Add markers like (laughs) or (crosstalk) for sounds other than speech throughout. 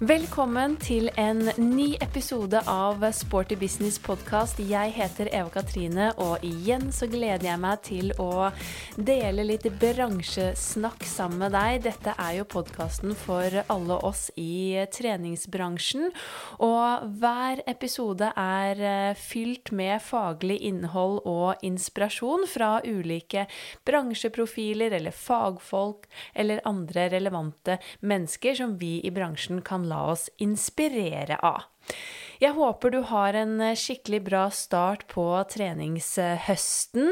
Velkommen til en ny episode av Sporty Business podkast. Jeg heter Eva Katrine, og igjen så gleder jeg meg til å dele litt bransjesnakk sammen med deg. Dette er jo podkasten for alle oss i treningsbransjen, og hver episode er eh, fylt med faglig innhold og inspirasjon fra ulike bransjeprofiler eller fagfolk eller andre relevante mennesker som vi i bransjen kan la oss inspirere av. Jeg håper du har en eh, skikkelig bra start på treningshøsten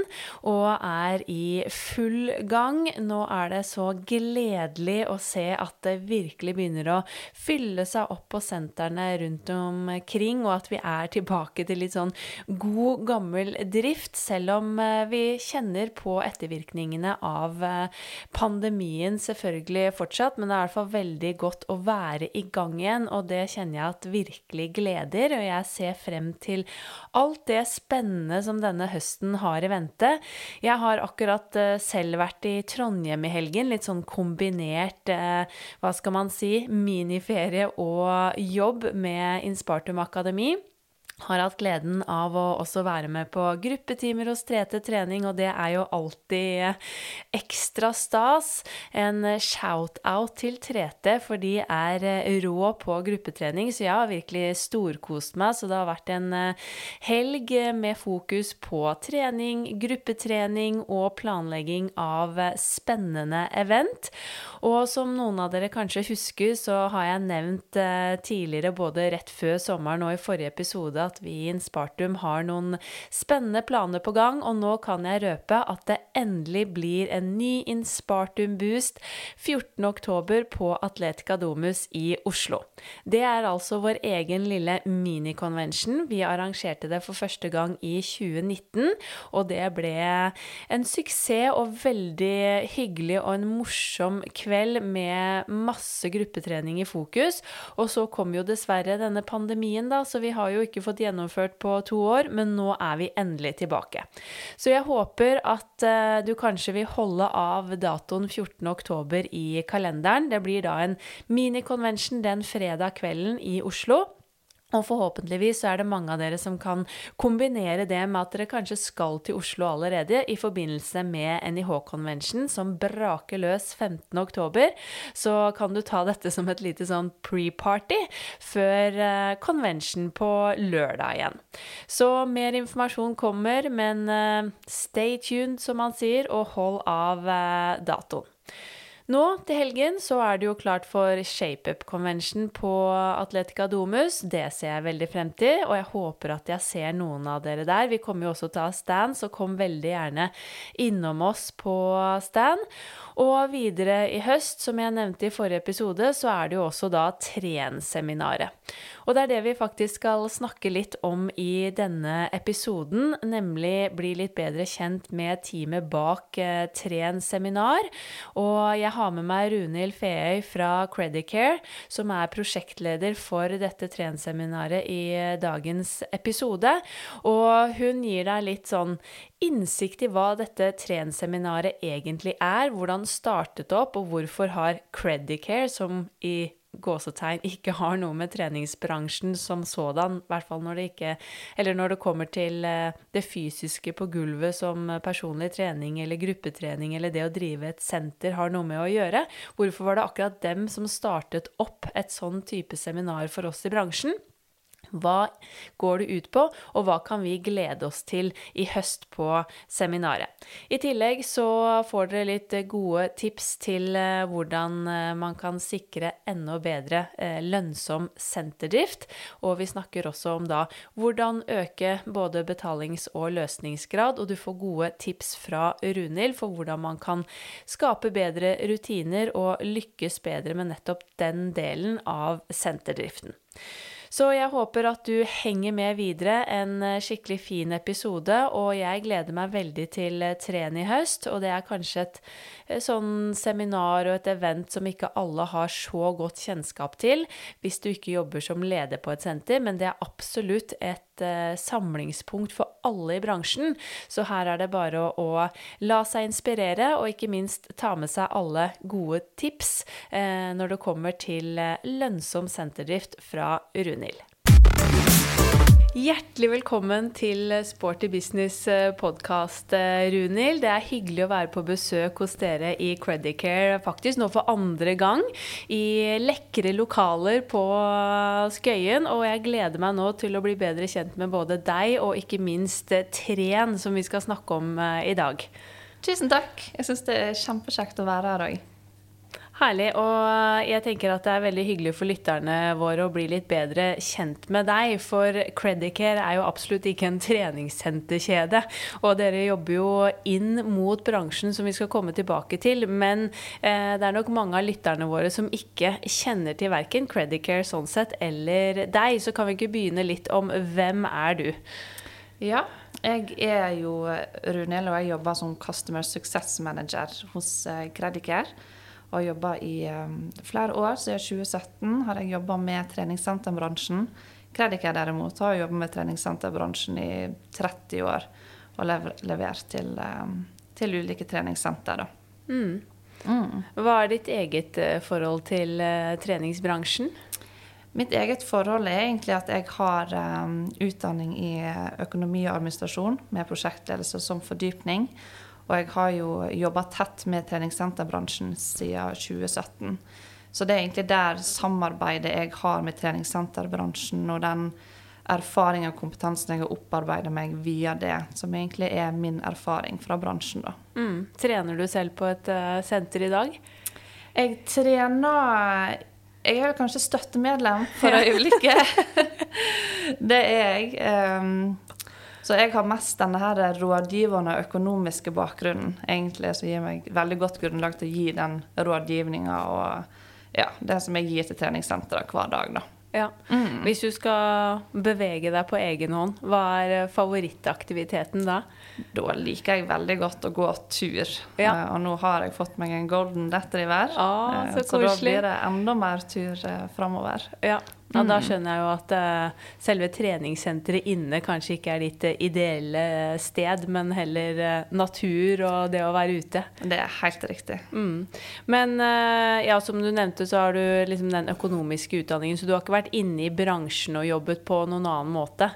og er i full gang. Nå er det så gledelig å se at det virkelig begynner å fylle seg opp på sentrene rundt omkring, og at vi er tilbake til litt sånn god, gammel drift, selv om eh, vi kjenner på ettervirkningene av eh, pandemien selvfølgelig fortsatt. Men det er i hvert fall veldig godt å være i gang igjen, og det kjenner jeg at virkelig gleder gleder, og jeg ser frem til alt det spennende som denne høsten har i vente. Jeg har akkurat eh, selv vært i Trondheim i helgen, litt sånn kombinert, eh, hva skal man si, miniferie og jobb med Inspartum Akademi har hatt gleden av å også være med på gruppetimer hos Trete trening, og det er jo alltid ekstra stas. En shout-out til Trete, for de er rå på gruppetrening, så jeg har virkelig storkost meg. Så det har vært en helg med fokus på trening, gruppetrening og planlegging av spennende event. Og som noen av dere kanskje husker, så har jeg nevnt eh, tidligere, både rett før sommeren og i forrige episode, at vi i Inspartum har noen spennende planer på gang, og nå kan jeg røpe at det endelig blir en ny Inspartum Boost 14.10 på Atletica Domus i Oslo. Det er altså vår egen lille minikonvensjon. Vi arrangerte det for første gang i 2019, og det ble en suksess og veldig hyggelig og en morsom kveld med masse gruppetrening i fokus. Og så kom jo dessverre denne pandemien, da, så vi har jo ikke fått gjennomført på to år, men nå er vi endelig tilbake. Så jeg håper at uh, du kanskje vil holde av datoen 14.10 i kalenderen. Det blir da en mini-convention den fredag kvelden i Oslo. Og forhåpentligvis er det mange av dere som kan kombinere det med at dere kanskje skal til Oslo allerede i forbindelse med NIH Convention som braker løs 15.10. Så kan du ta dette som et lite sånn pre-party før uh, convention på lørdag igjen. Så mer informasjon kommer, men uh, stay tuned, som man sier, og hold av uh, datoen. Nå til helgen så er det jo klart for ShapeUp Convention på Atletica Domus. Det ser jeg veldig frem til, og jeg håper at jeg ser noen av dere der. Vi kommer jo også til å ha stand, så kom veldig gjerne innom oss på stand. Og videre i høst, som jeg nevnte i forrige episode, så er det jo også da Tren-seminaret. Og det er det vi faktisk skal snakke litt om i denne episoden, nemlig bli litt bedre kjent med teamet bak eh, Tren-seminar. Og jeg har med meg Runhild Feøy fra Credicare, som er prosjektleder for dette Tren-seminaret i dagens episode. Og hun gir deg litt sånn innsikt i hva dette Tren-seminaret egentlig er, hvordan startet det opp, og hvorfor har Credicare, som i gåsetegn ikke har noe med treningsbransjen som sådan, i hvert fall når det ikke Eller når det kommer til eh, det fysiske på gulvet som personlig trening eller gruppetrening eller det å drive et senter har noe med å gjøre. Hvorfor var det akkurat dem som startet opp et sånn type seminar for oss i bransjen? Hva går det ut på, og hva kan vi glede oss til i høst på seminaret? I tillegg så får dere litt gode tips til eh, hvordan eh, man kan sikre enda bedre eh, lønnsom senterdrift. Og vi snakker også om da hvordan øke både betalings- og løsningsgrad, og du får gode tips fra Runhild for hvordan man kan skape bedre rutiner og lykkes bedre med nettopp den delen av senterdriften. Så jeg håper at du henger med videre. En eh, skikkelig fin episode. Og jeg gleder meg veldig til eh, Tren i høst. Og det er kanskje et, eh, sånn seminar og et event som ikke alle har så godt kjennskap til hvis du ikke jobber som leder på et senter, men det er absolutt et et uh, samlingspunkt for alle i bransjen. Så her er det bare å, å, la seg inspirere, og ikke minst ta med seg alle gode tips eh, når det kommer til lønnsom senterdrift fra Runhild. Hjertelig velkommen til Sporty business eh, eh, Runhild. Det er hyggelig å være på besøk hos dere i Credicare, faktisk nå for andre gang. I lekre lokaler på Skøyen. Og jeg gleder meg nå til å bli bedre kjent med både deg og ikke minst eh, Tren, som vi skal snakke om i dag. Tusen takk. Jeg syns det er kjempekjekt å være her òg. Herlig. Og jeg tenker at det er veldig hyggelig for lytterne våre å bli litt bedre kjent med deg. For Credicare er jo absolutt ikke en treningssenterkjede. Og dere jobber jo inn mot bransjen, som vi skal komme tilbake til. Men eh, det er nok mange av lytterne våre som ikke kjenner til verken Credicare sånn sett eller deg. Så kan vi ikke begynne litt om hvem er du? Ja, jeg er jo Runhild, og jeg jobber som Customer Success Manager hos eh, Credicare og jobba i um, flere år. Siden 2017 har jeg jobba med treningssenterbransjen. Krediker derimot har jobba med treningssenterbransjen i 30 år og lever, levert til, um, til, ulike treningssenter. Mm. Mm. Hva er ditt eget uh, forhold til uh, treningsbransjen? Mitt eget forhold er egentlig at jeg har um, utdanning i økonomi og administrasjon med prosjektledelse som fordypning. Og jeg har jo jobba tett med treningssenterbransjen siden 2017. Så det er egentlig der samarbeidet jeg har med treningssenterbransjen, og den erfaringen og kompetansen jeg har opparbeida meg via det, som egentlig er min erfaring fra bransjen. da. Mm. Trener du selv på et uh, senter i dag? Jeg trener Jeg er jo kanskje støttemedlem for øyeblikket. (laughs) det er jeg. Um, så jeg har mest denne her rådgivende økonomiske bakgrunnen egentlig, som gir meg veldig godt grunnlag til å gi den rådgivninga og ja, det som jeg gir til treningssenteret hver dag. da. Ja. Mm. Hvis du skal bevege deg på egen hånd, hva er favorittaktiviteten da? Da liker jeg veldig godt å gå tur. Ja. Uh, og nå har jeg fått meg en golden retriever, ah, så, uh, så da blir det enda mer tur uh, framover. Ja. Ja, Da mm. skjønner jeg jo at uh, selve treningssenteret inne kanskje ikke er ditt ideelle sted, men heller natur og det å være ute. Det er helt riktig. Mm. Men ja, som du nevnte, så har du liksom den økonomiske utdanningen, så du har ikke vært inne i bransjen og jobbet på noen annen måte?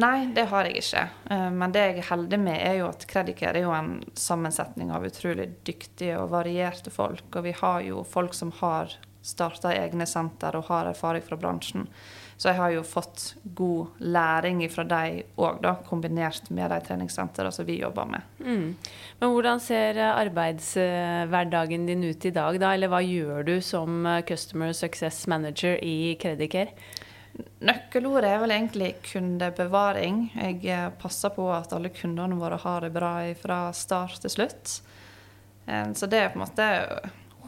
Nei, det har jeg ikke. Men det jeg er heldig med, er jo at Credicare er jo en sammensetning av utrolig dyktige og varierte folk. Og vi har jo folk som har starta egne senter og har erfaring fra bransjen. Så jeg har jo fått god læring fra de òg, kombinert med de treningssentrene som vi jobber med. Mm. Men hvordan ser arbeidshverdagen din ut i dag, da? Eller hva gjør du som Customer Success Manager i Credicare? Nøkkelordet er vel egentlig kundebevaring. Jeg eh, passer på at alle kundene våre har det bra fra start til slutt. Eh, så det er på en måte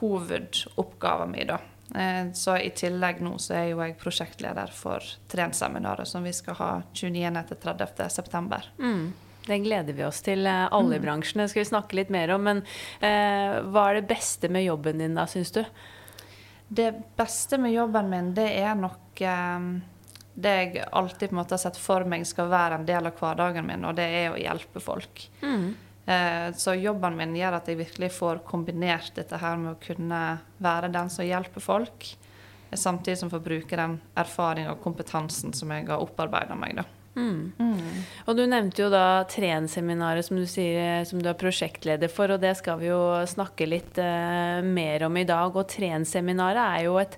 hovedoppgaven min, da. Eh, så i tillegg nå så er jo jeg prosjektleder for Trenseminaret, som vi skal ha 29.-30. september. Mm. Det gleder vi oss til, alle i mm. bransjen. Det skal vi snakke litt mer om. Men eh, hva er det beste med jobben din da, syns du? Det beste med jobben min, det er nok eh, det jeg alltid på en måte har sett for meg skal være en del av hverdagen min, og det er å hjelpe folk. Mm. Eh, så jobben min gjør at jeg virkelig får kombinert dette her med å kunne være den som hjelper folk, samtidig som får bruke den erfaringen og kompetansen som jeg har opparbeida meg. da. Mm. Mm. Og du nevnte jo da Tren-seminaret som du som du er prosjektleder for, og det skal vi jo snakke litt uh, mer om i dag. Og Tren-seminaret er jo et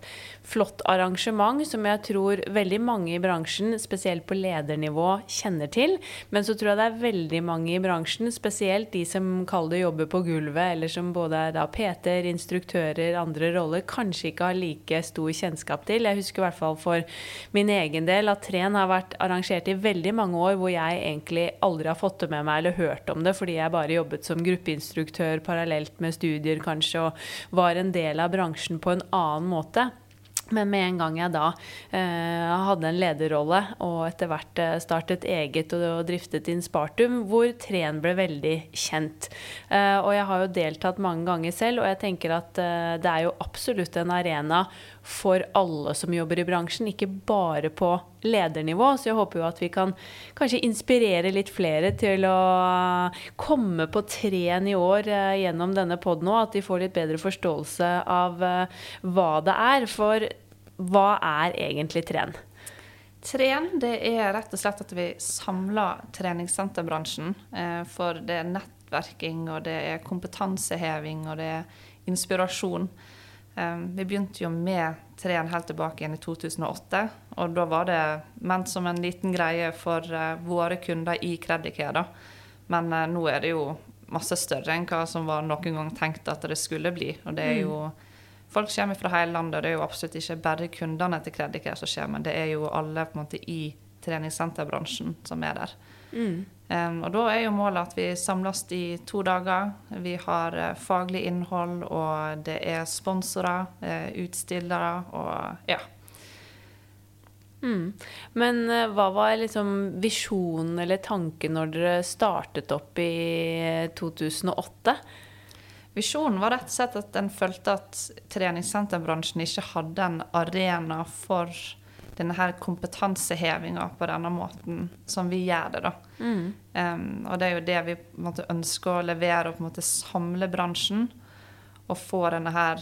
flott arrangement som jeg tror veldig mange i bransjen, spesielt på ledernivå, kjenner til. Men så tror jeg det er veldig mange i bransjen, spesielt de som kaller det jobber på gulvet, eller som både er da PT-er, instruktører, andre roller, kanskje ikke har like stor kjennskap til. Jeg husker i hvert fall for min egen del at Tren har vært arrangert i veldig mange år hvor jeg egentlig aldri har fått det med meg eller hørt om det, fordi jeg bare jobbet som gruppeinstruktør parallelt med studier kanskje, og var en del av bransjen på en annen måte. Men med en gang jeg da eh, hadde en lederrolle og etter hvert eh, startet eget og driftet Inspartum, hvor Tren ble veldig kjent. Eh, og jeg har jo deltatt mange ganger selv, og jeg tenker at eh, det er jo absolutt en arena for alle som jobber i bransjen, ikke bare på ledernivå. Så jeg håper jo at vi kan kanskje inspirere litt flere til å komme på tren i år eh, gjennom denne poden òg. At de får litt bedre forståelse av eh, hva det er. For hva er egentlig tren? Tren det er rett og slett at vi samler treningssenterbransjen. Eh, for det er nettverking, og det er kompetanseheving, og det er inspirasjon. Eh, vi begynte jo med Tren helt tilbake igjen i 2008. Og da var det ment som en liten greie for eh, våre kunder i Credicare. Men nå er det jo masse større enn hva som var noen gang tenkt at det skulle bli. Og det er jo Folk kommer fra hele landet, og det er jo absolutt ikke bare kundene til Credicare som kommer, det er jo alle på en måte i treningssenterbransjen som er der. Mm. Um, og da er jo målet at vi samles i to dager. Vi har uh, faglig innhold, og det er sponsorer, uh, utstillere og ja. Mm. Men uh, hva var liksom visjonen eller tanken når dere startet opp i 2008? Visjonen var rett og slett at en følte at treningssenterbransjen ikke hadde en arena for denne her kompetansehevinga på denne måten som vi gjør det. da. Mm. Um, og det er jo det vi måte, ønsker å levere, og på en måte samle bransjen. Og få denne her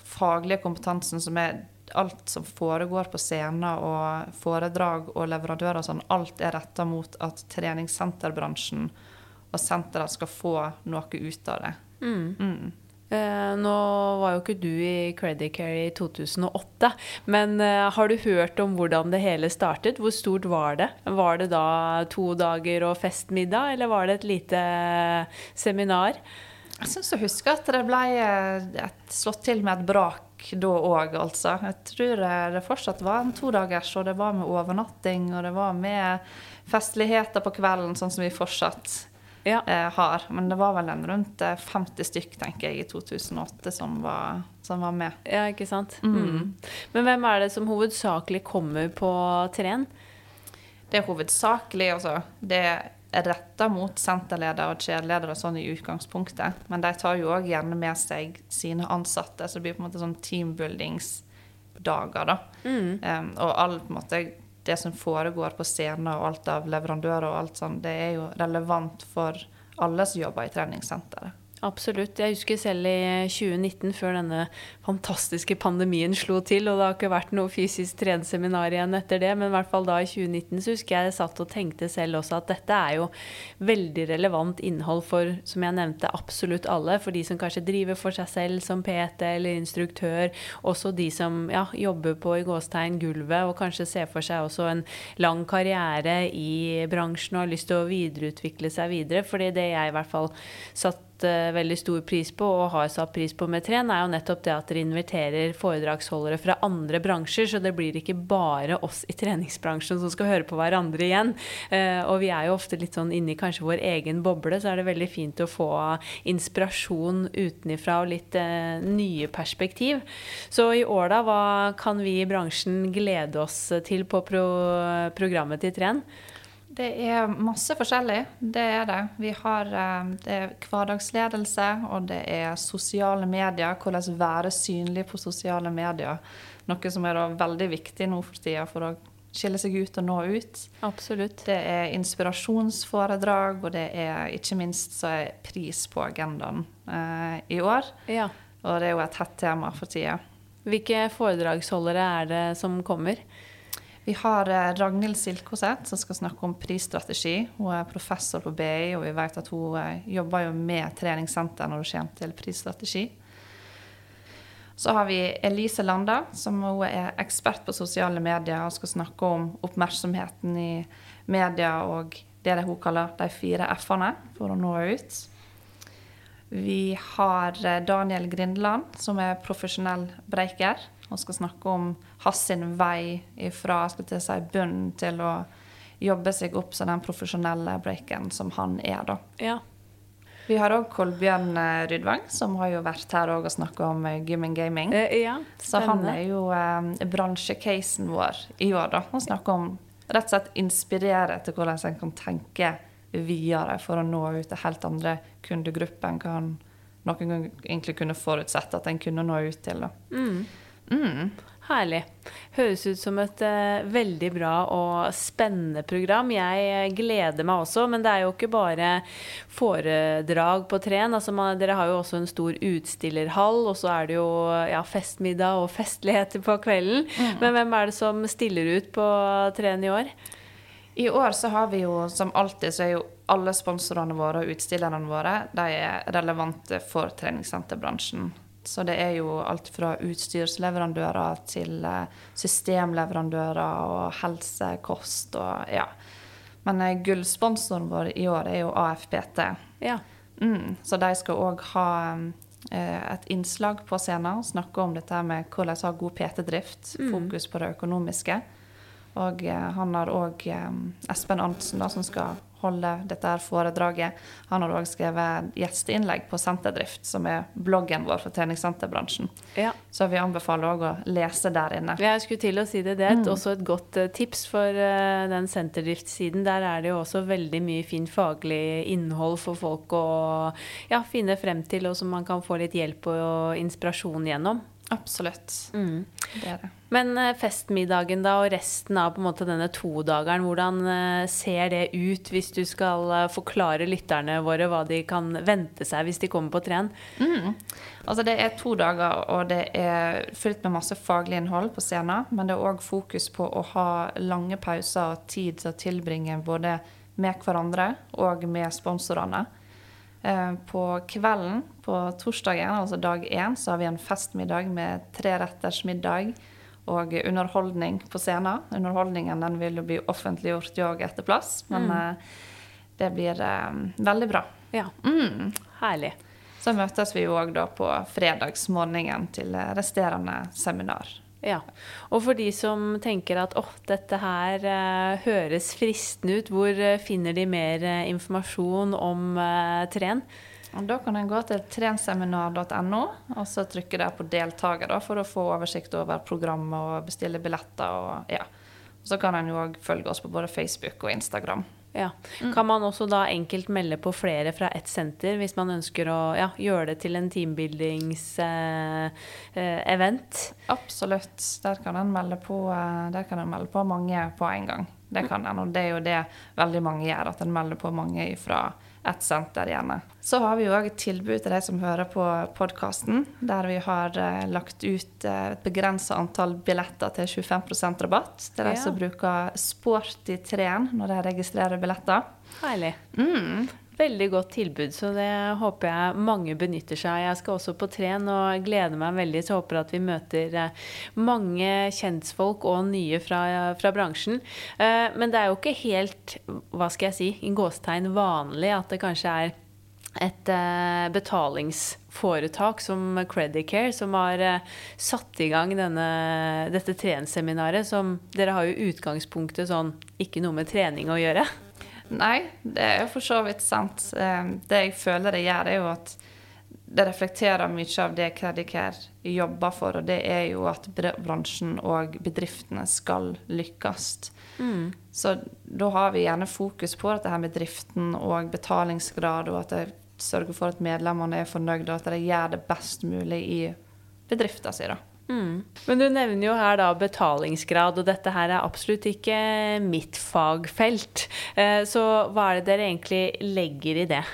faglige kompetansen som er alt som foregår på scener og foredrag og leverandører og sånn, alt er retta mot at treningssenterbransjen og senteret skal få noe ut av det. Mm. Mm. Eh, nå var jo ikke du i Credit Care i 2008, men eh, har du hørt om hvordan det hele startet? Hvor stort var det? Var det da to dager og festmiddag, eller var det et lite seminar? Jeg syns å huske at det ble eh, slått til med et brak da òg, altså. Jeg tror det fortsatt var en todagers, og det var med overnatting, og det var med festligheter på kvelden, sånn som vi fortsatt ja. eh, har. Men det var vel en rundt 50 eh, stykk, tenker jeg, i 2008 som var, som var med. Ja, ikke sant. Mm. Mm. Men hvem er det som hovedsakelig kommer på Tren? Det er hovedsakelig, altså. Det er retta mot senterledere og kjedeledere sånn i utgangspunktet. Men de tar jo òg gjerne med seg sine ansatte, så det blir på en måte sånn teambuildingsdager, da. Mm. Um, og all på en måte det som foregår på scener og alt av leverandører og alt sånt, det er jo relevant for alle som jobber i treningssenteret. Absolutt. Jeg husker selv i 2019, før denne fantastiske pandemien slo til, og det har ikke vært noe fysisk treningsseminar igjen etter det, men i hvert fall da i 2019 så husker jeg jeg satt og tenkte selv også at dette er jo veldig relevant innhold for, som jeg nevnte, absolutt alle. For de som kanskje driver for seg selv som PT eller instruktør, også de som ja, jobber på i gåstegn gulvet og kanskje ser for seg også en lang karriere i bransjen og har lyst til å videreutvikle seg videre. fordi det jeg i hvert fall satt uh, veldig stor pris på, og har satt pris på med Tren, er jo nettopp det at dere inviterer foredragsholdere fra andre bransjer. Så det blir ikke bare oss i treningsbransjen som skal høre på hverandre igjen. Uh, og vi er jo ofte litt sånn inni kanskje vår egen boble, så er det veldig fint å få inspirasjon utenifra og litt uh, nye perspektiv. Så i år, da, hva kan vi i bransjen glede oss til på pro programmet til Tren? Det er masse forskjellig. Det er det. Vi har eh, det er hverdagsledelse, og det er sosiale medier. Hvordan være synlig på sosiale medier. Noe som er veldig viktig nå for tida for å skille seg ut og nå ut. Absolutt. Det er inspirasjonsforedrag, og det er ikke minst så er pris på agendaen eh, i år. Ja. Og det er jo et hett tema for tida. Hvilke foredragsholdere er det som kommer? Vi har eh, Ragnhild Silkoseth som skal snakke om prisstrategi. Hun er professor på BI, og vi vet at hun eh, jobber jo med treningssenter når det kommer til prisstrategi. Så har vi Elise Landa, som hun er ekspert på sosiale medier og skal snakke om oppmerksomheten i media og det hun kaller de fire F-ene for å nå ut. Vi har eh, Daniel Grindeland, som er profesjonell breiker og skal snakke om hans vei fra si, bunnen til å jobbe seg opp som den profesjonelle breaken som han er. da. Ja. Vi har òg Kolbjørn eh, Rydvang, som har jo vært her og snakka om eh, gym and gaming. Eh, ja, så han er jo eh, bransjecasen vår i år. da. Han snakker om rett og slett inspirere til hvordan en kan tenke videre for å nå ut til helt andre kundegrupper enn hva han noen gang egentlig kunne forutsette at en kunne nå ut til. da. Mm. Mm. Herlig. Høres ut som et uh, veldig bra og spennende program. Jeg eh, gleder meg også, men det er jo ikke bare foredrag på Tren. Altså, man, dere har jo også en stor utstillerhall, og så er det jo ja, festmiddag og festligheter på kvelden. Mm. Men hvem er det som stiller ut på Tren i år? I år så har vi jo som alltid så er jo alle sponsorene våre og utstillerne våre de er relevante for treningssenterbransjen. Så det er jo alt fra utstyrsleverandører til eh, systemleverandører og helsekost og ja. Men eh, gullsponsoren vår i år er jo AFPT. Ja. Mm, så de skal òg ha eh, et innslag på scenen og snakke om dette med hvordan ha god PT-drift. Mm. Fokus på det økonomiske. Og han har òg Espen Arntzen, da, som skal holde dette her foredraget. Han har òg skrevet gjesteinnlegg på Senterdrift, som er bloggen vår for treningssenterbransjen. Ja. Så vi anbefaler òg å lese der inne. Jeg skulle til å si det. Det er mm. også et godt uh, tips for uh, den Senterdrift-siden. Der er det jo også veldig mye fint faglig innhold for folk å ja, finne frem til, og som man kan få litt hjelp og inspirasjon gjennom. Absolutt. Mm. Det er det. Men uh, festmiddagen da, og resten av på en måte denne todageren, hvordan uh, ser det ut hvis du skal uh, forklare lytterne våre hva de kan vente seg hvis de kommer på tren? Mm. Altså det er to dager, og det er fylt med masse faglig innhold på scenen. Men det er òg fokus på å ha lange pauser og tid til å tilbringe både med hverandre og med sponsorene. Eh, på kvelden på torsdagen, altså dag én, så har vi en festmiddag med treretters middag og underholdning på scenen. Underholdningen den vil jo bli offentliggjort òg etter plass, men mm. Eh, det blir um, veldig bra. Ja, mm. herlig. Så møtes vi jo òg da på fredagsmorgenen til resterende seminar. Ja. Og for de som tenker at åh, dette her uh, høres fristende ut, hvor uh, finner de mer uh, informasjon om Tren? Og da kan en gå til trenseminar.no og så trykke der på 'deltaker' for å få oversikt over programmet og bestille billetter. Og, ja. Så kan en jo òg følge oss på både Facebook og Instagram. Ja. Mm. Kan man også da enkelt melde på flere fra ett senter hvis man ønsker å ja, gjøre det til en teambuildings-event? eh, Absolutt. Der kan en melde, eh, melde, på mange på en gang. Det kan en, og det er jo det veldig mange gjør, at en melder på mange fra ett senter gjerne. Så har vi jo òg et tilbud til de som hører på podkasten, der vi har eh, lagt ut eh, et begrensa antall billetter til 25% rabatt til de ja. som bruker Sport i treen når de registrerer billetter. Heilig. Mm veldig godt tilbud, så det håper jeg mange benytter seg. Jeg skal også på Tren og gleder meg veldig, så håper at vi møter eh, mange kjentfolk og nye fra, fra bransjen. Eh, men det er jo ikke helt, hva skal jeg si, i gåstegn vanlig at det kanskje er et uh, betalingsforetak som Credicare, som har satt i gang denne, dette trenseminaret, Som dere har jo utgangspunktet sånn ikke noe med trening å gjøre. Nei, det er jo for så vidt sant. Eh, det jeg føler det gjør, er jo at det reflekterer mye av det Credicare jobber for, og det er jo at bransjen og bedriftene skal lykkes. Mm. Så da har vi gjerne fokus på dette her med driften og betalingsgrad, og at det sørger for at medlemmene er fornøyde, og at de gjør det best mulig i bedriften sin. Mm. Men du nevner jo her da betalingsgrad, og dette her er absolutt ikke mitt fagfelt. Eh, så hva er det dere egentlig legger i det?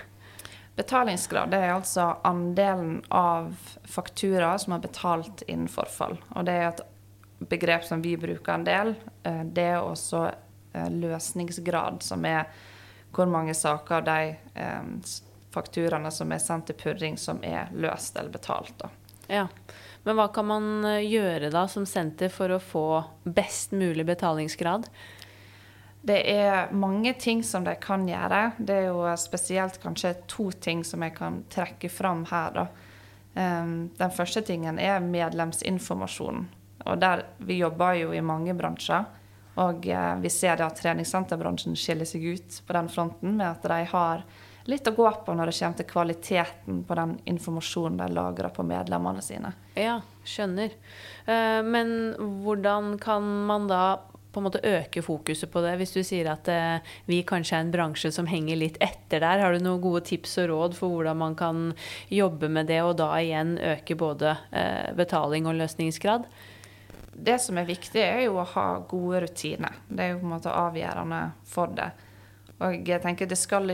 Betalingsgrad det er altså andelen av faktura som er betalt innen forfall. Og det er et begrep som vi bruker en del. Eh, det er også eh, løsningsgrad, som er hvor mange saker av de fakturaene som er sendt til purring, som er løst eller betalt. Da. Ja. Men hva kan man eh, gjøre da som senter for å få best mulig betalingsgrad? Det er mange ting som de kan gjøre. Det er jo spesielt kanskje to ting som jeg kan trekke fram her. Da. Ehm, den første tingen er medlemsinformasjon. Og der, vi jobber jo i mange bransjer. Og eh, vi ser at treningssenterbransjen skiller seg ut på den fronten med at de har litt å gå på når det kommer til kvaliteten på den informasjonen de lagrer på medlemmene sine. Ja, skjønner. Eh, men hvordan kan man da på en måte øke fokuset på det, hvis du sier at eh, vi kanskje er en bransje som henger litt etter der? Har du noen gode tips og råd for hvordan man kan jobbe med det, og da igjen øke både eh, betaling og løsningsgrad? det som er viktig, er jo å ha gode rutiner. Det er jo på en måte avgjørende for det. Og jeg tenker det skal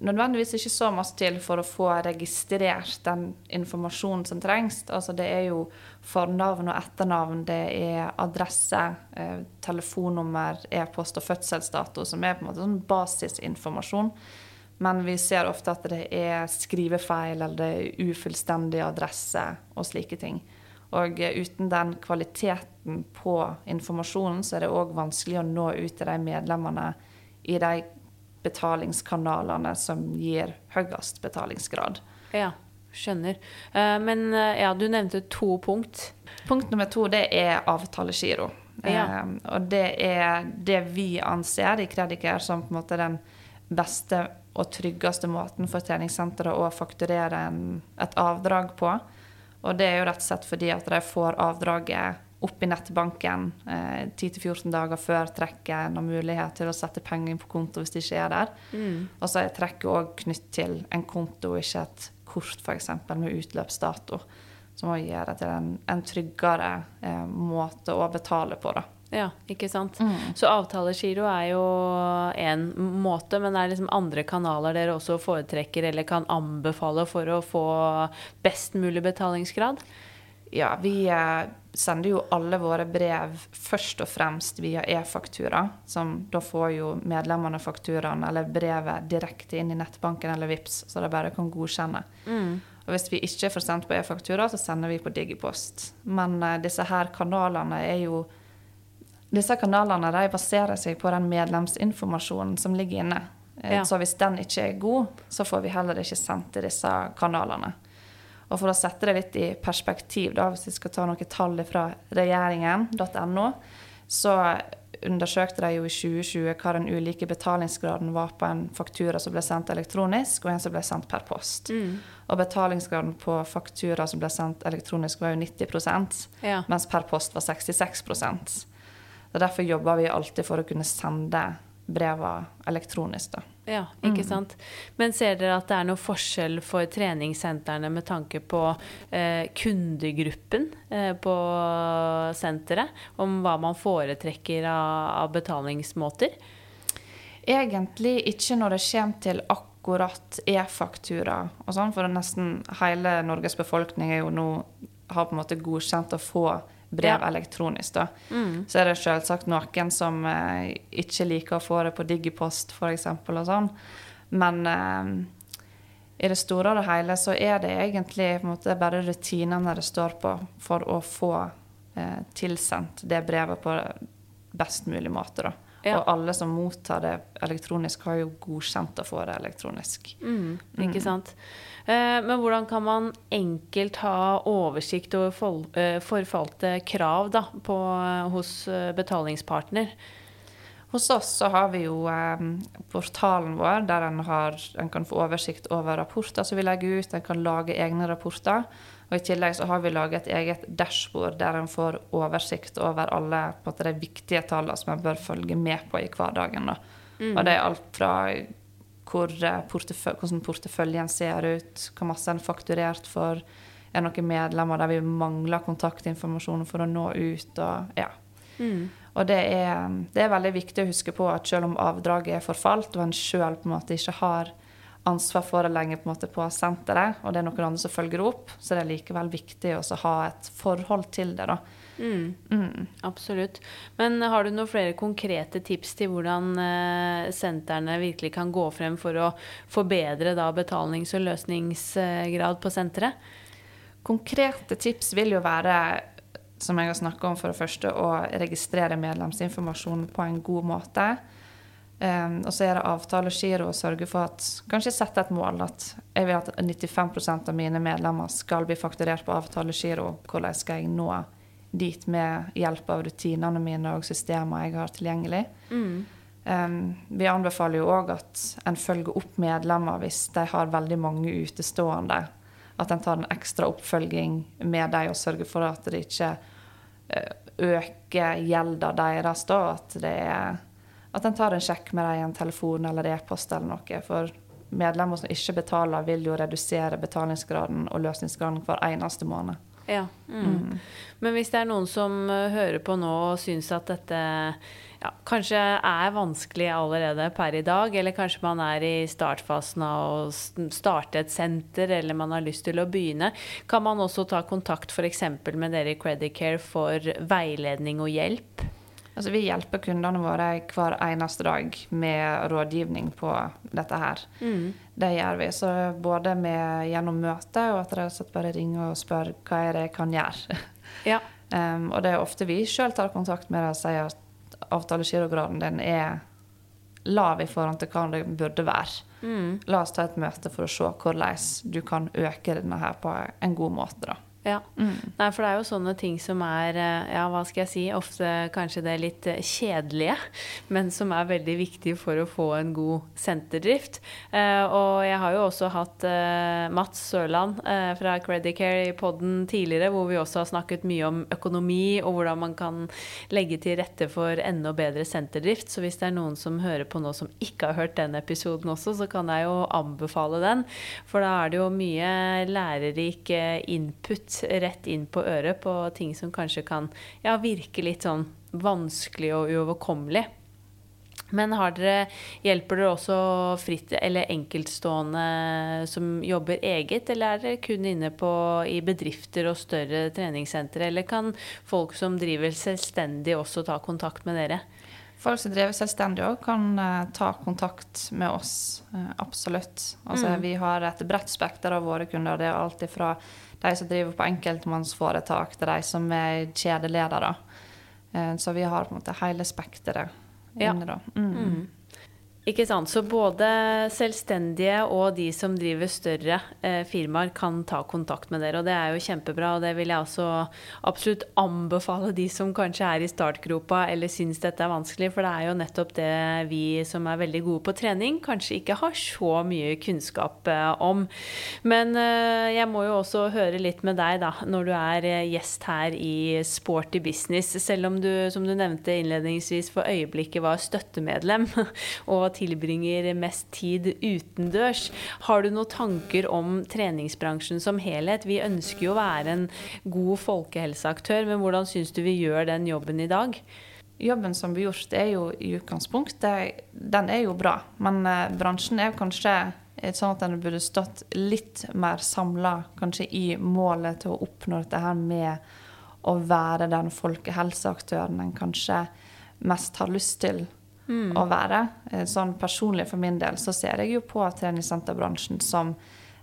nødvendigvis ikke så masse til for å få registrert den informasjonen som trengs. Altså det er jo fornavn og etternavn, det er adresse, eh, telefonnummer, e-post og fødselsdato, som er på en måte sånn basisinformasjon. Men vi ser ofte at det er skrivefeil eller det er ufullstendig adresse og slike ting. Og eh, uten den kvaliteten på informasjonen, så er det òg vanskelig å nå ut til de medlemmene i de betalingskanalene som gir høyest betalingsgrad. Ja, skjønner. Eh, men eh, ja, du nevnte to punkt. Punkt nummer to det er avtalegiro. Ja. Eh, og det er det vi anser i Krediker som på en måte den beste og tryggeste måten for treningssenteret å fakturere en, et avdrag på. Og det er jo rett og slett fordi at de får avdraget opp i nettbanken eh, 10-14 dager før trekket har mulighet til å sette penger inn på konto hvis det ikke er der. Mm. Og så er trekket òg knytt til en konto, ikke et kort f.eks. med utløpsdato. Som òg gjør det til en, en tryggere eh, måte å betale på. da. Ja, ikke sant. Mm. Så avtalegiro er jo én måte, men det er liksom andre kanaler dere også foretrekker eller kan anbefale for å få best mulig betalingsgrad? Ja, vi eh, sender jo alle våre brev først og fremst via e-faktura. som Da får jo medlemmene fakturaen eller brevet direkte inn i nettbanken eller VIPS, så de bare kan godkjenne. Mm. Og Hvis vi ikke får sendt på e-faktura, så sender vi på Digipost. Men uh, disse her kanalene er jo disse kanalene de baserer seg på den medlemsinformasjonen som ligger inne. Eh, ja. Så hvis den ikke er god, så får vi heller ikke sendt til disse kanalene. Og for å sette det litt i perspektiv, da, hvis vi skal ta noen tall fra regjeringen.no, så undersøkte de jo i 2020 hva den ulike betalingsgraden var på en faktura som ble sendt elektronisk, og en som ble sendt per post. Mm. Og betalingsgraden på faktura som ble sendt elektronisk, var jo 90 ja. mens per post var 66 så Derfor jobber vi alltid for å kunne sende brevene elektronisk. da. Ja, ikke mm. sant. Men ser dere at det er noe forskjell for treningssentrene med tanke på eh, kundegruppen eh, på senteret? Om hva man foretrekker av, av, betalingsmåter? Egentlig ikke når det kommer til akkurat e-faktura og sånn, for nesten hele Norges befolkning er jo nå har på en måte godkjent å få brev elektronisk. da. Mm. Så er det selvsagt noen som eh, ikke liker å få det på digipost f.eks. og sånn. Men eh, i det store og det hele så er det egentlig måte, bare rutinene det står på for å få eh, tilsendt det brevet på best mulig måte. da. Ja. Og alle som mottar det elektronisk, har jo godkjent å få det elektronisk. Mm, ikke mm. sant. Men hvordan kan man enkelt ha oversikt over eh, forfalte krav da, på, eh, hos betalingspartner? Hos oss så har vi jo eh, portalen vår der en, har, en, kan få oversikt over rapporter som vi legger ut. En kan lage egne rapporter. Og I tillegg så har vi laget et eget dashbord der en får oversikt over alle måte, de viktige tallene som en bør følge med på i hverdagen. Mm. Og det er alt fra hvor eh, porteføl hvordan porteføljen ser ut, hva masse en fakturert for. Er det noen medlemmer der vi mangler kontaktinformasjon for å nå ut? Og, ja. Mm. og det er, det er, veldig viktig å huske på at selv om avdraget er forfalt, og en sjøl ikke har ansvar for det lenger på, på, senteret, og det er noen andre som følger opp, så det er likevel viktig å ha et forhold til det. da. Mm. Mm. Absolutt. Men har du noen flere konkrete tips til hvordan eh, sentrene virkelig kan gå frem for å forbedre da, betalings- og løsningsgrad på senteret? Konkrete tips vil jo være som jeg har snakka om, for det første å registrere medlemsinformasjon på en god måte. Um, og så er det avtalegiro å sørge for at Kanskje sette et mål at jeg vil at 95% av mine medlemmer skal bli fakturert på avtalegiro. Hvordan skal jeg nå dit med hjelp av rutinene mine og systemer jeg har tilgjengelig. Mm. Um, vi anbefaler jo òg at en følger opp medlemmer hvis de har veldig mange utestående. At en tar en ekstra oppfølging med dem og sørger for at det ikke uh, øker gjelda deres. da, At, det er, at en tar en sjekk med dem i en telefon eller e-post eller noe. For medlemmer som ikke betaler, vil jo redusere betalingsgraden og løsningsgraden hver eneste måned. Ja. Mm. Men hvis det er noen som eh, hører på nå og syns at dette ja, kanskje er vanskelig allerede per i dag, eller kanskje man er i startfasen av å starte et senter, eller man har lyst til å begynne, kan man også ta kontakt f.eks. med dere i Credicare for veiledning og hjelp? Altså, vi hjelper kundene våre hver eneste dag med rådgivning på dette her. Mm. Det gjør vi. Så både med, gjennom møte og at de bare ringer og spør hva er det jeg kan gjøre. (laughs) Ja. um, og det er ofte vi sjøl tar kontakt med dem og sier at avtalegirograden din er lav i forhold til hva det burde være. Mm. La oss ta et møte for å se hvordan du kan øke denne her på en god måte. da. Ja. Mm. Nei, for det er jo sånne ting som er eh, ja, hva skal jeg si, ofte kanskje det litt eh, kjedelige, (laughs) men som er veldig viktige for å få en god senterdrift. Eh, og jeg har jo også hatt eh, Mats Sørland eh, fra Credicare i poden tidligere, hvor vi også har snakket mye om økonomi og hvordan man kan legge til rette for enda bedre senterdrift. Så hvis det er noen som hører på nå som ikke har hørt den episoden også, så kan jeg jo anbefale den. For da er det jo mye lærerik eh, rett inn på øret på ting som kanskje kan ja, virke litt sånn vanskelig og uoverkommelig. Men har dere, hjelper dere også fritt eller enkeltstående som jobber eget, eller er dere kun inne på, i bedrifter og større treningssentre? Eller kan folk som driver selvstendig også ta kontakt med dere? Folk som driver selvstendig òg, kan uh, ta kontakt med oss. Uh, absolutt. Altså, mm. Vi har et bredt spekter av våre kunder. Det er alt fra de som driver på enkeltmannsforetak, til de som er kjedeledere. Eh, så vi har på en måte hele spekteret inne, da. Mm. Ikke sant. Så både selvstendige og de som driver større eh, firmaer, kan ta kontakt med dere. Og det er jo kjempebra. Og det vil jeg også absolutt anbefale de som kanskje er i startgropa eller syns dette er vanskelig. For det er jo nettopp det vi som er veldig gode på trening, kanskje ikke har så mye kunnskap eh, om. Men eh, jeg må jo også høre litt med deg, da, når du er eh, gjest her i Sporty business. Selv om du, som du nevnte innledningsvis, for øyeblikket var støttemedlem. (laughs) og tilbringer mest tid utendørs. Har du noen tanker om treningsbransjen som helhet? Vi ønsker jo å være en god folkehelseaktør, men hvordan syns du vi gjør den jobben i dag? Jobben som blir gjort, er jo i utgangspunktet Den er jo bra, men uh, bransjen er kanskje sånn at den burde stått litt mer samla kanskje i målet til å oppnå dette her med å være den folkehelseaktøren en kanskje mest har lyst til mm. å være. Eh, sånn personlig for min del så ser jeg jo på treningssenterbransjen som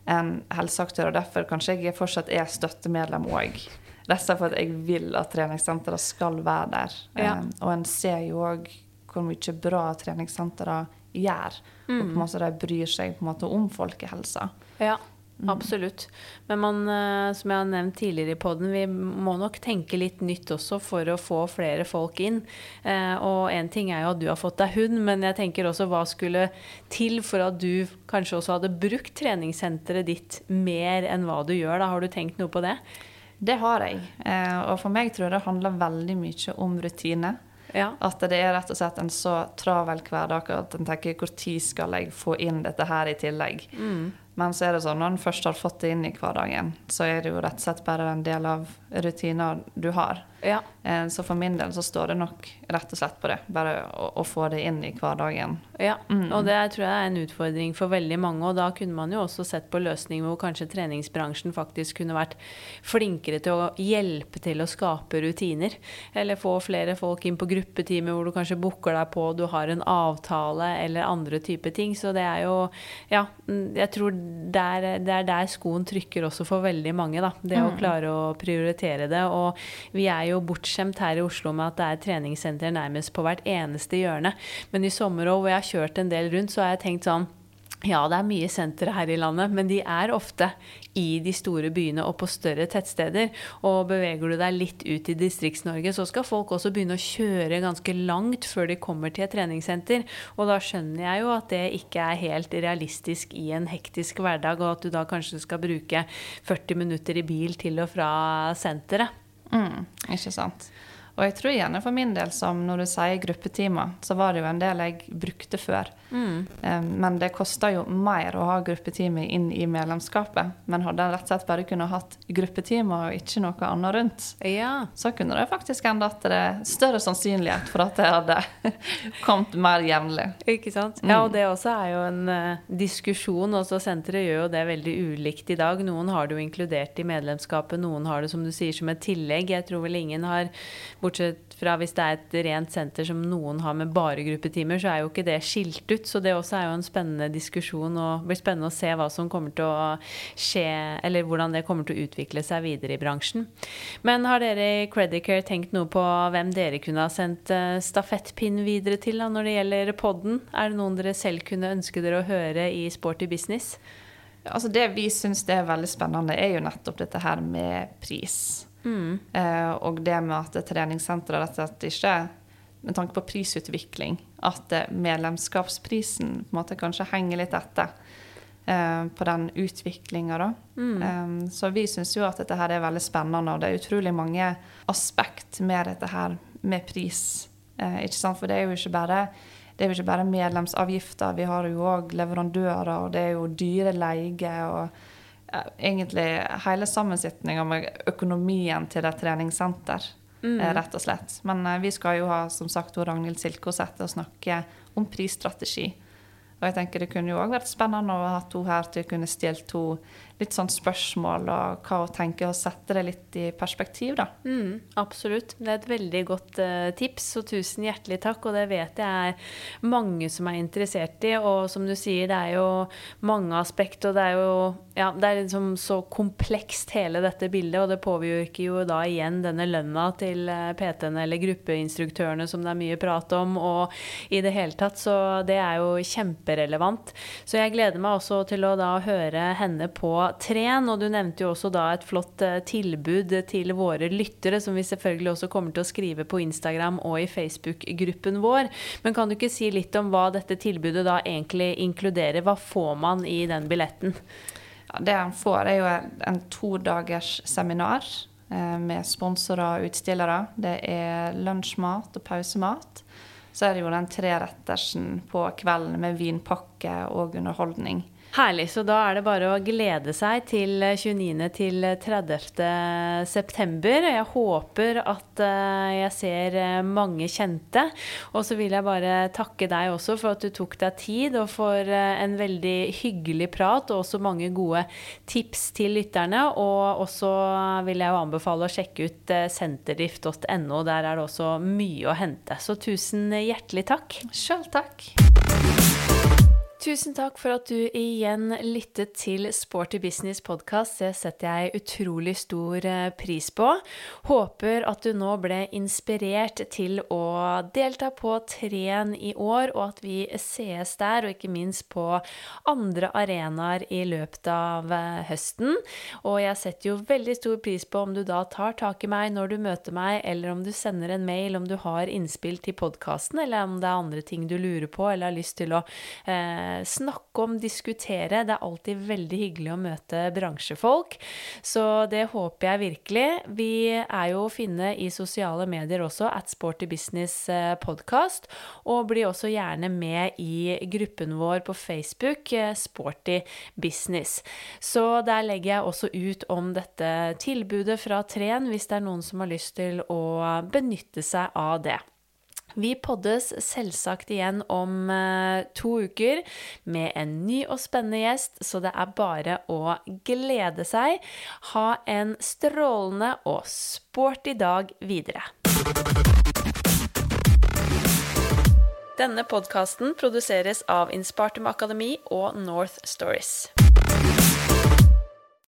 en helseaktør, og derfor kanskje jeg fortsatt er støttemedlem òg. Rett og slett at jeg vil at treningssentre skal være der. Ja. Um, og en ser jo òg hvor mye bra treningssentre gjør. Mm. Og på en mm. måte de bryr seg på en måte om folkehelsa. Ja. Mm. Absolutt. Men man, eh, som jeg har nevnt tidligere i poden, vi må nok tenke litt nytt også for å få flere folk inn. Eh, og én ting er jo at du har fått deg hund, men jeg tenker også hva skulle til for at du kanskje også hadde brukt treningssenteret ditt mer enn hva du gjør? Da har du tenkt noe på det? Det har jeg. Eh, og for meg tror jeg det handler veldig mye om rutine. Ja. At det er rett og slett en så travel hverdag at en tenker hvor tid skal jeg få inn dette her i tillegg. Mm. Men så er det sånn, når en først har fått det inn i hverdagen, så er det jo rett og slett bare en del av rutiner du har. Ja. Eh, så for min del så står det nok rett og slett på det. Bare å, å få det inn i hverdagen. Ja, mm. og det tror jeg er en utfordring for veldig mange. Og da kunne man jo også sett på løsninger hvor kanskje treningsbransjen faktisk kunne vært flinkere til å hjelpe til å skape rutiner. Eller få flere folk inn på gruppetimer hvor du kanskje booker deg på, du har en avtale eller andre typer ting. Så det er jo Ja, jeg tror det er der skoen trykker også for veldig mange, da. Det mm. å klare å prioritere det. Og vi er jo bortskjemt her i Oslo med at det er treningssenter nærmest på hvert eneste hjørne. Men i sommer hvor jeg har kjørt en del rundt, så har jeg tenkt sånn ja, det er mye sentre her i landet, men de er ofte i de store byene og på større tettsteder. Og beveger du deg litt ut i Distrikts-Norge, så skal folk også begynne å kjøre ganske langt før de kommer til et treningssenter. Og da skjønner jeg jo at det ikke er helt realistisk i en hektisk hverdag, og at du da kanskje skal bruke 40 minutter i bil til og fra senteret. Mm, ikke sant. Og jeg tror gjerne for min del, som når du sier gruppetimer, så var det jo en del jeg brukte før. Mm. Men det koster jo mer å ha gruppetime inn i medlemskapet. Men hadde en rett og slett bare kunne hatt gruppetime og ikke noe annet rundt, ja. så kunne det faktisk enda at det er større sannsynlighet for at det hadde (laughs) kommet mer jevnlig. Ikke sant. Ja, og det også er jo en uh, diskusjon. Også senteret gjør jo det veldig ulikt i dag. Noen har det jo inkludert i medlemskapet, noen har det som du sier som et tillegg. Jeg tror vel ingen har, bortsett fra hvis det er et rent senter som noen har med bare gruppetimer, så er jo ikke det skilt ut. Så det også er jo en spennende diskusjon, og det blir spennende å se hva som kommer til å skje, eller hvordan det kommer til å utvikle seg videre i bransjen. Men har dere i Credicare tenkt noe på hvem dere kunne ha sendt eh, stafettpinn videre til da, når det gjelder podden? Er det noen dere selv kunne ønske dere å høre i Sporty Business? Altså det vi syns er veldig spennende, er jo nettopp dette her med pris. Mm. Uh, og det med at treningssenteret rett og slett ikke med tanke på prisutvikling, at eh, medlemskapsprisen på en måte kanskje henger litt etter eh, på den utviklinga, da. Mm. Um, så vi syns jo at dette her er veldig spennende, og det er utrolig mange aspekt med dette her med pris. Eh, ikke sant? For det er jo ikke bare det er jo ikke bare medlemsavgifter, vi har jo òg leverandører, og det er jo dyre leie. og egentlig hele sammensetninga med økonomien til et treningssenter. Mm. Eh, rett og slett. Men eh, vi skal jo ha som sagt Ragnhild Silkoseth og snakke om prisstrategi. Og jeg tenker det kunne jo òg vært spennende å ha to her til å kunne stilt to litt sånn spørsmål og hva hun tenker, og sette det litt i perspektiv, da. Mm, absolutt. Det er et veldig godt uh, tips, og tusen hjertelig takk. Og det vet jeg er mange som er interessert i. Og som du sier, det er jo mange aspekt, og det er jo ja, det er liksom så komplekst hele dette bildet, og det påvirker jo da igjen denne lønna til eh, PT-ene eller gruppeinstruktørene som det er mye prat om, og i det hele tatt. Så det er jo kjemperelevant. Så jeg gleder meg også til å da høre henne på Tren, og du nevnte jo også da et flott eh, tilbud til våre lyttere, som vi selvfølgelig også kommer til å skrive på Instagram og i Facebook-gruppen vår. Men kan du ikke si litt om hva dette tilbudet da egentlig inkluderer? Hva får man i den billetten? Ja, det en får, er jo en todagers seminar eh, med sponsorer og utstillere. Det er lunsjmat og pausemat. Så er det jo den trerettersen på kvelden med vinpakke og underholdning. Herlig. Så da er det bare å glede seg til 29. til 30. september. Jeg håper at eh, jeg ser eh, mange kjente. Og så vil jeg bare takke deg også for at du tok deg tid, og for eh, en veldig hyggelig prat, og også mange gode tips til lytterne. Og også vil jeg jo anbefale å sjekke ut senterdrift.no. Der er det også mye å hente. Så tusen hjertelig takk. Sjøl takk. Tusen takk for at du igjen lyttet til Sporty Business podkast. Det setter jeg utrolig stor eh, pris på. Håper at du nå ble inspirert til å delta på Tren i år, og at vi sees der, og ikke minst på andre arenaer i løpet av eh, høsten. Og jeg setter jo veldig stor pris på om du da tar tak i meg når du møter meg, eller om du sender en mail om du har innspill til podkasten, eller om det er andre ting du lurer på eller har lyst til å eh, snakke om, diskutere. Det er alltid veldig hyggelig å møte bransjefolk. Så det håper jeg virkelig. Vi er jo å finne i sosiale medier også, at Sporty Business eh, Podcast. Og bli også gjerne med i gruppen vår på Facebook, eh, Sporty Business. Så der legger jeg også ut om dette tilbudet fra Tren, hvis det er noen som har lyst til å benytte seg av det. Vi poddes selvsagt igjen om uh, to uker med en ny og spennende gjest, så det er bare å glede seg. Ha en strålende og sporty dag videre. Denne podkasten produseres av Inspartum Akademi og North Stories.